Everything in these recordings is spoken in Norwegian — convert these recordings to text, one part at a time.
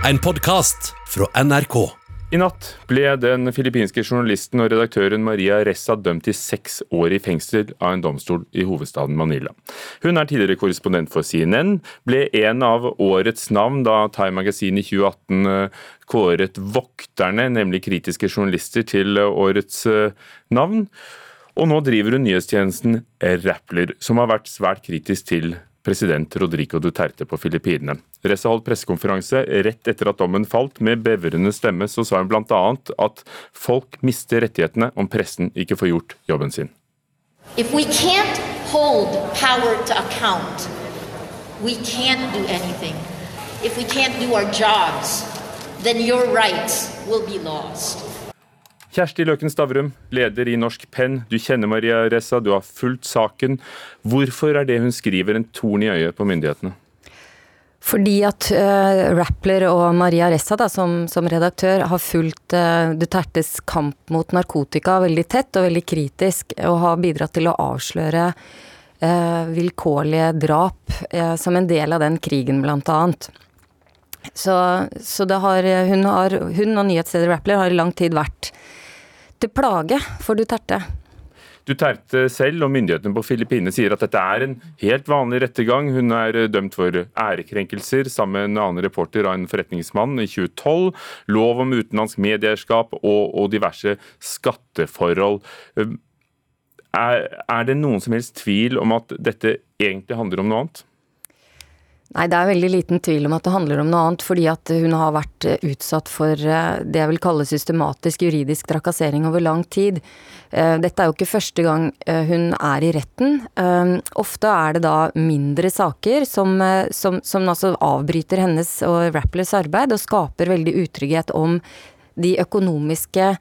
En podkast fra NRK. I natt ble den filippinske journalisten og redaktøren Maria Ressa dømt til seks år i fengsel av en domstol i hovedstaden Manila. Hun er tidligere korrespondent for CNN, ble en av årets navn da Time Magazine i 2018 eh, kåret vokterne, nemlig kritiske journalister, til årets eh, navn. Og nå driver hun nyhetstjenesten Rappler, som har vært svært kritisk til president Rodrigo Duterte på Filippinene. Ressa holdt pressekonferanse rett etter at dommen falt. Med bevrende stemme så sa hun bl.a. at folk mister rettighetene om pressen ikke får gjort jobben sin. If we can't hold power to account, we can't do anything. If we can't do our jobs, then your rights will be lost. Kjersti Løken Stavrum, leder i Norsk Penn. Du kjenner Maria Ressa, du har fulgt saken. Hvorfor er det hun skriver en torn i øyet på myndighetene? Fordi at uh, Rappler og Maria Ressa da, som, som redaktør har fulgt uh, Dutertes kamp mot narkotika veldig tett og veldig kritisk, og har bidratt til å avsløre uh, vilkårlige drap uh, som en del av den krigen, blant annet. Så, så har, hun, har, hun og nyhetsstedet Rappler har i lang tid vært til plage for Duterte. Duterte selv og myndighetene på Filippinene sier at dette er en helt vanlig rettergang. Hun er eh, dømt for ærekrenkelser sammen med en annen reporter av en forretningsmann i 2012. Lov om utenlandsk medieeierskap og, og, diverse skatteforhold. Eh, er, er det noen som helst tvil om at dette egentlig handler om noe annet? Nei, det er veldig liten tvil om at det handler om noe annet, fordi at hun har vært eh, utsatt for eh, det jeg vil kalle systematisk juridisk trakassering over lang tid. Eh, dette er jo ikke første gang hun er i retten. Ofte er det da mindre saker som, som, som altså avbryter hennes og Rapplers arbeid, og skaper veldig utrygghet om de økonomiske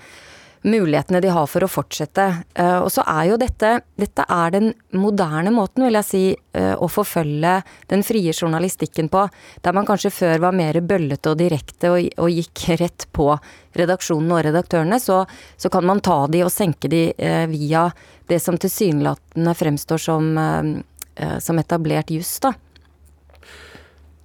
mulighetene de har for å fortsette. Eh, og så er jo dette Dette er den moderne måten, vil jeg si, eh, å forfølge den frie journalistikken på. Der man kanskje før var mer bøllete og direkte og, gikk rett på redaksjonen og redaktørene, så, så, kan man ta de og senke de eh, via det som tilsynelatende fremstår som, som etablert juss, da.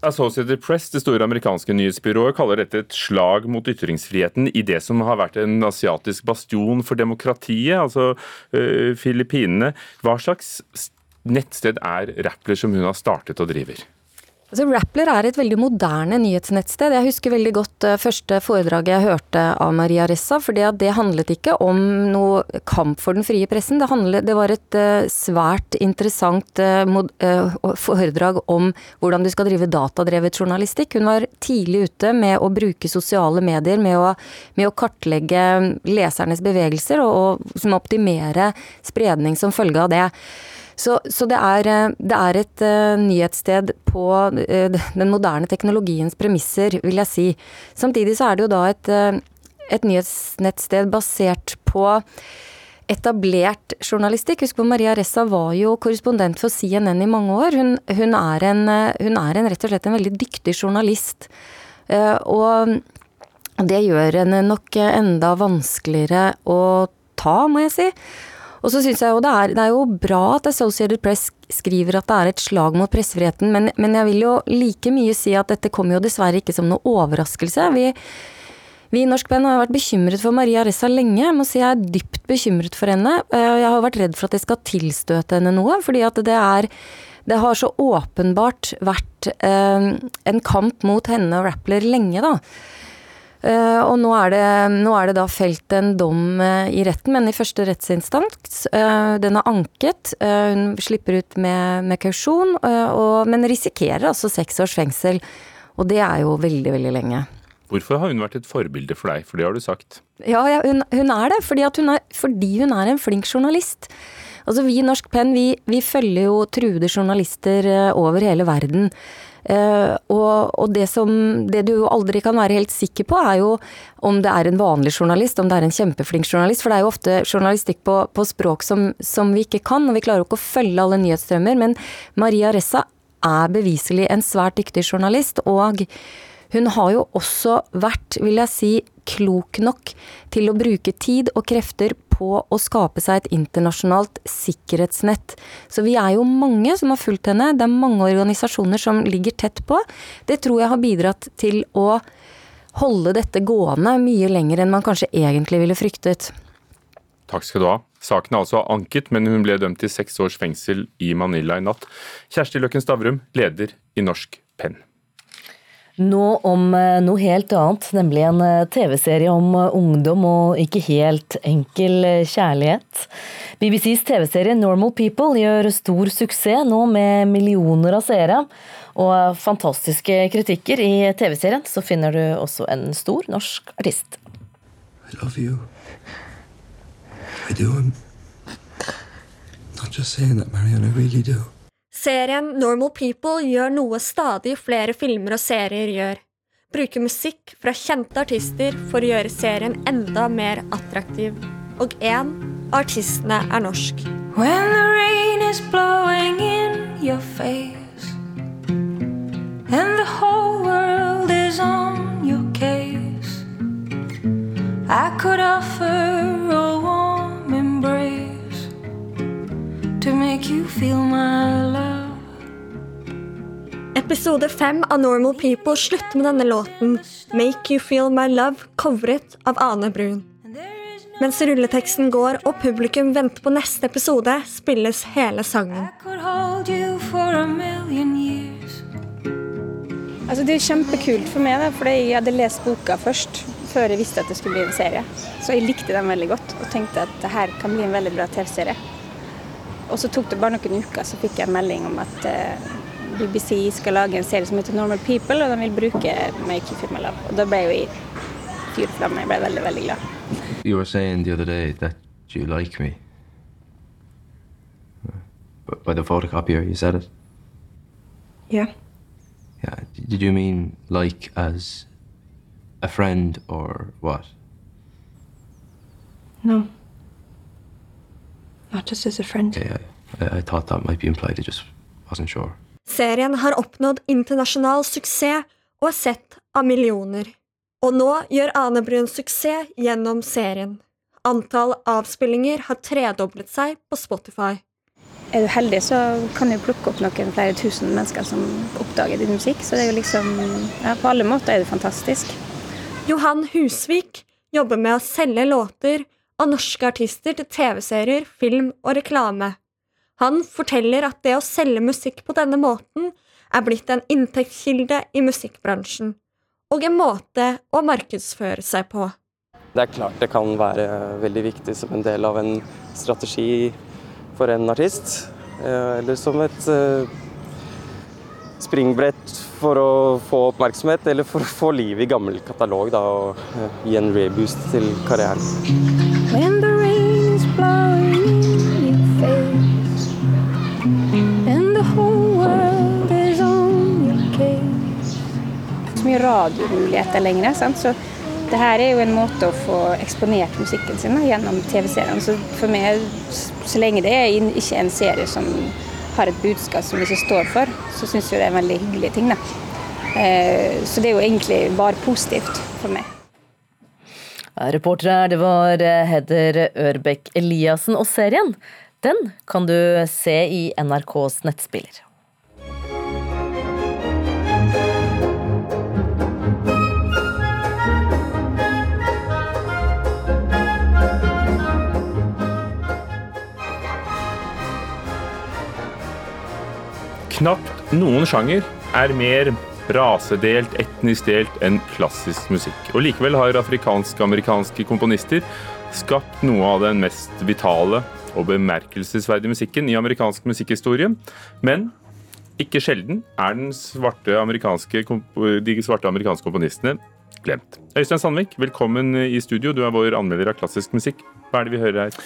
Associated Press, det store amerikanske nyhetsbyrået, kaller dette et slag mot ytringsfriheten i det som har vært en asiatisk bastion for demokratiet, altså uh, Filippinene. Hva slags nettsted er Rappler som hun har startet og driver? Altså, Rappler er et veldig moderne nyhetsnettsted. Jeg husker veldig godt uh, første foredraget jeg hørte av Maria Ressa, for det handlet ikke om noe kamp for den frie pressen. Det, handlet, det var et uh, svært interessant uh, mod, foredrag om hvordan du skal drive datadrevet journalistikk. Hun var tidlig ute med å bruke sosiale medier, med å, med å kartlegge lesernes bevegelser og, og optimere spredning som følge av det. Så, så det, er, eh, det, er, et uh, nyhetssted på uh, den moderne teknologiens premisser, vil jeg si. Samtidig så er det jo da et, uh, et nyhetsnettsted basert på etablert journalistikk. Husk på Maria Ressa var jo korrespondent for CNN i mange år. Hun, hun, er, en, hun er en, rett og slett en veldig dyktig journalist. og det gjør henne nok enda vanskeligere å ta, må jeg si. Og så syns jeg jo det er, det er jo bra at Associated Press skriver at det er et slag mot pressefriheten, men, men, jeg vil jo like mye si at dette kommer jo dessverre ikke som noe overraskelse. Vi, vi i Norsk Band har vært bekymret for Maria Ressa lenge. Jeg må si jeg er dypt bekymret for henne. Eh, jeg har vært redd for at det skal tilstøte henne noe, fordi at det er det har så åpenbart vært eh, en kamp mot henne og Rappler lenge, da. Uh, og nå er, det, nå er, det, da felt en dom uh, i retten, men i første rettsinstans. Uh, den er anket. hun slipper ut med, med kausjon, men risikerer altså seks års fengsel. Og det er jo veldig, veldig lenge. Hvorfor har hun vært et forbilde for deg, for det har du sagt? Ja, ja hun, hun, er det, fordi hun er, fordi hun er en flink journalist. Altså Vi i Norsk Penn vi, vi følger jo truede journalister over hele verden. Uh, og, og det, som, det du aldri kan være helt sikker på, er jo om det er en vanlig journalist, om det er en kjempeflink journalist. For det er jo ofte journalistikk på, på språk som, som, vi ikke kan, og vi klarer jo ikke å følge alle nyhetsstrømmer. Men Maria Ressa er beviselig en svært dyktig journalist, og Hun har jo også vært, vil jeg si, klok nok til å bruke tid og krefter på å skape seg et internasjonalt sikkerhetsnett. Så vi er jo mange som har fulgt henne, det er mange organisasjoner som ligger tett på. Det tror jeg har bidratt til å holde dette gående mye lenger enn man kanskje egentlig ville fryktet. Takk skal du ha. Saken er altså anket, men hun ble dømt til seks års fengsel i Manila i natt. Kjersti Løkken Stavrum, leder i Norsk Penn. Nå om eh, noe helt annet, nemlig en eh, TV-serie om eh, ungdom og ikke helt enkel kjærlighet. BBCs TV-serie Normal People gjør stor suksess nå med millioner av seere. Og fantastiske kritikker. I TV-serien så finner du også en stor norsk artist. I love you. I do. I'm not just saying that, Marianne. I really do. Serien Normal People gjør noe stadig flere filmer og serier gjør. Bruker musikk fra kjente artister for å gjøre serien enda mer attraktiv. Og én av artistene er norsk. When the rain is blowing in your face And the whole world is on your case I could offer a To make you feel my love Episode fem av Normal People slutter med denne låten, 'Make You Feel My Love', covret av Ane Brun. Mens rulleteksten går og publikum venter på neste episode, spilles hele sangen. Altså, det er kjempekult for meg, for jeg hadde lest boka først. Før jeg visste at det skulle bli en serie. Så jeg likte den veldig godt og tenkte at det her kan bli en veldig bra TV-serie. Og så tok det bare noen uker, så fikk jeg en melding om at uh, BBC skal lage en serie som heter Normal People, og de vil bruke Make You Feel My Og da ble jeg i fyr flamme. Jeg ble veldig, veldig glad. You were saying the other day that you like me. But by the photocopier, you said it. Yeah. Yeah. Did you mean like as a friend or what? No. Not just as a friend. Yeah, I, I thought that might be implied. I just wasn't sure. Serien har oppnådd internasjonal suksess og er sett av millioner. Og nå gjør Ane Brun suksess gjennom serien. Antall avspillinger har tredoblet seg på Spotify. Er du heldig, så kan du plukke opp noen flere tusen mennesker som oppdager din musikk. Så det er jo liksom ja, På alle måter er det fantastisk. Johan Husvik jobber med å selge låter av norske artister til TV-serier, film og reklame. Han forteller at det å selge musikk på denne måten er blitt en inntektskilde i musikkbransjen, og en måte å markedsføre seg på. Det er klart det kan være veldig viktig som en del av en strategi for en artist. Eh, eller som et eh, springbrett for å få oppmerksomhet, eller for å få liv i gammel katalog da, og eh, gi en reboost til karrieren. Så mye radiomuligheter lenger. Sant? Så det her er jo en måte å få eksponert musikken sin gjennom TV-seriene. Så for meg, så lenge det er ikke en serie som har et budskap som ikke står for, så syns jeg det er en veldig hyggelig ting. Da. Eh, så det er jo egentlig bare positivt for meg. Reporter her, det var Heder Hedder Ørbekk Eliassen. Og serien, den kan du se i NRKs nettspiller. Knapt noen sjanger er mer rasedelt, etnisk delt enn klassisk musikk. Og likevel har afrikansk-amerikanske komponister skapt noe av den mest vitale og bemerkelsesverdige musikken i amerikansk musikkhistorie. Men ikke sjelden er svarte de svarte amerikanske komponistene glemt. Øystein Sandvik, velkommen i studio. Du er vår anmelder av klassisk musikk. Hva er det vi hører her?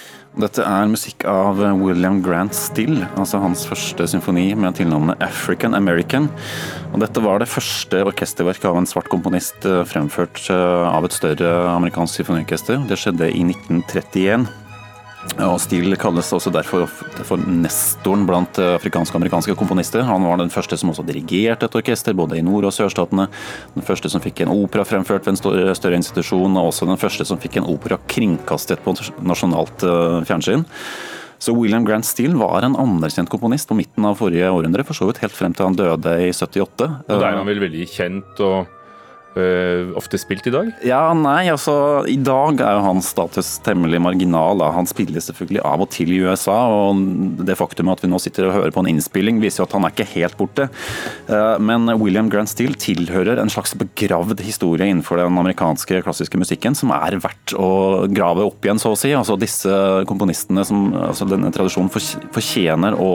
Dette er musikk av William Grant Still, altså hans første symfoni med tilnavnet African American. Og dette var det første orkesterverket av en svart komponist eh, fremført eh, av et større amerikansk symfoniorkester. Det skjedde i 1931. Og Steele kalles også derfor for nestoren blant afrikanske-amerikanske komponister. Han var den første som også dirigerte et orkester, både i nord- og sørstatene. Den første som fikk en opera fremført ved en større institusjon, og også den første som fikk en opera kringkastet på nasjonalt eh, fjernsyn. Så William Grant Steele var en anerkjent komponist på midten av forrige århundre, for så vidt helt frem til han døde i 78. Og da er han vel veldig kjent og Uh, ofte spilt i dag? Ja, nei, altså I dag er jo hans status temmelig marginal. Da. Han spiller selvfølgelig av og til i USA, og det faktum at vi nå sitter og hører på en innspilling, viser jo at han er ikke helt borte. Uh, men William Grant Steele tilhører en slags begravd historie innenfor den amerikanske klassiske musikken, som er verdt å grave opp igjen, så å si. Altså Disse komponistene som altså denne tradisjonen fortjener å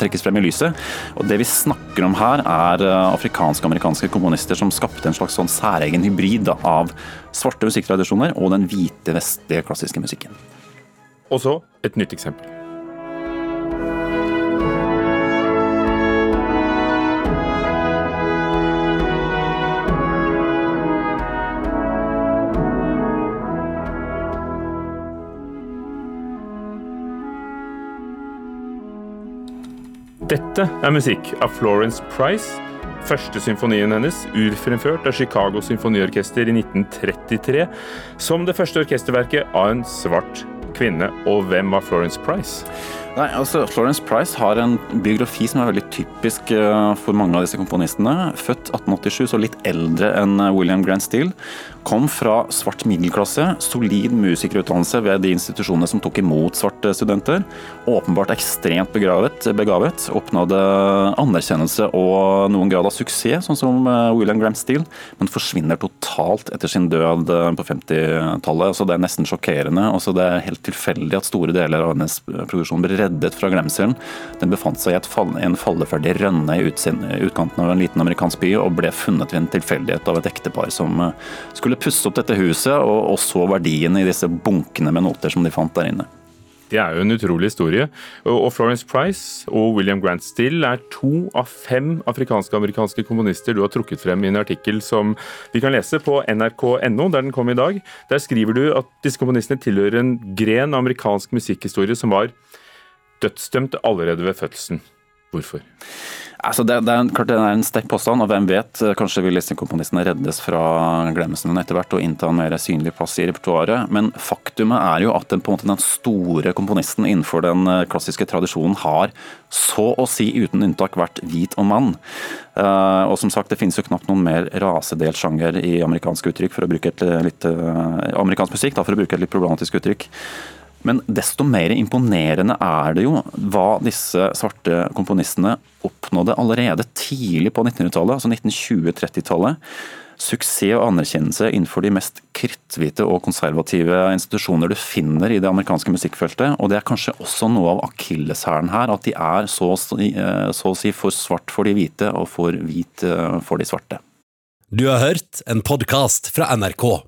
trekkes frem i lyset. Og Det vi snakker om her, er eh, afrikanske-amerikanske komponister som skapte en slags sånn særegen hybrid da, av svarte musikktradisjoner og den hvite, vestlige klassiske musikken. Og så et nytt eksempel. Dette er musikk av Florence Price Første symfonien hennes, urfremført av Chicago Symfoniorkester i 1933, som det første orkesterverket av en svart kvinne. Og hvem var Florence Price? Nei, altså Florence Price har en biografi som er veldig typisk eh, for mange av disse komponistene. Født 1887, så litt eldre enn eh, William Grant Steele. Kom fra svart middelklasse, solid musikerutdannelse ved de institusjonene som tok imot svarte studenter. Åpenbart ekstremt begravet, begavet. Oppnådde anerkjennelse og noen grad av suksess, sånn som eh, William Grant Steele, men forsvinner totalt etter sin død på 50-tallet. Så det er nesten sjokkerende. Også det er helt tilfeldig at store deler av hennes produksjon ble reddet fra glemselen. Den befant seg i fall, en falleferdig rønne i utkanten av en liten amerikansk by, og ble funnet ved en tilfeldighet av et ektepar som eh, skulle pusse opp dette huset, og, så verdiene i disse bunkene med noter som de fant der inne. Det er jo en utrolig historie. Og Florence Price og William Grant Still er to av fem afrikanske og amerikanske komponister du har trukket frem i en artikkel som vi kan lese på nrk.no, der den kom i dag. Der skriver du at disse komponistene tilhører en gren amerikansk musikkhistorie som var dødsdømt allerede ved fødselen. Hvorfor? Altså det, det, er, klart det er en sterk påstand, og hvem vet, kanskje vil disse komponistene reddes fra glemmelsen etter hvert og innta en mer synlig plass i repertoaret. Men faktumet er jo at den, måte, den store komponisten innenfor den eh, klassiske tradisjonen har så å si uten unntak vært hvit og mann. Uh, og som sagt, Det finnes jo knapt noen mer rasedelt sjanger i amerikansk uttrykk, for å bruke et litt, uh, amerikansk musikk, da, for å bruke et litt problematisk uttrykk. Men desto mer imponerende er det jo hva disse svarte komponistene oppnådde allerede tidlig på 1900-tallet, altså 1920-30-tallet. Suksess og anerkjennelse innenfor de mest kritthvite og konservative institusjoner du finner i det amerikanske musikkfeltet. Og det er kanskje også noe av akilleshæren her, at de er så, eh, så å si for svart for de hvite og for hvit eh, for de svarte. Du har hørt en podkast fra NRK.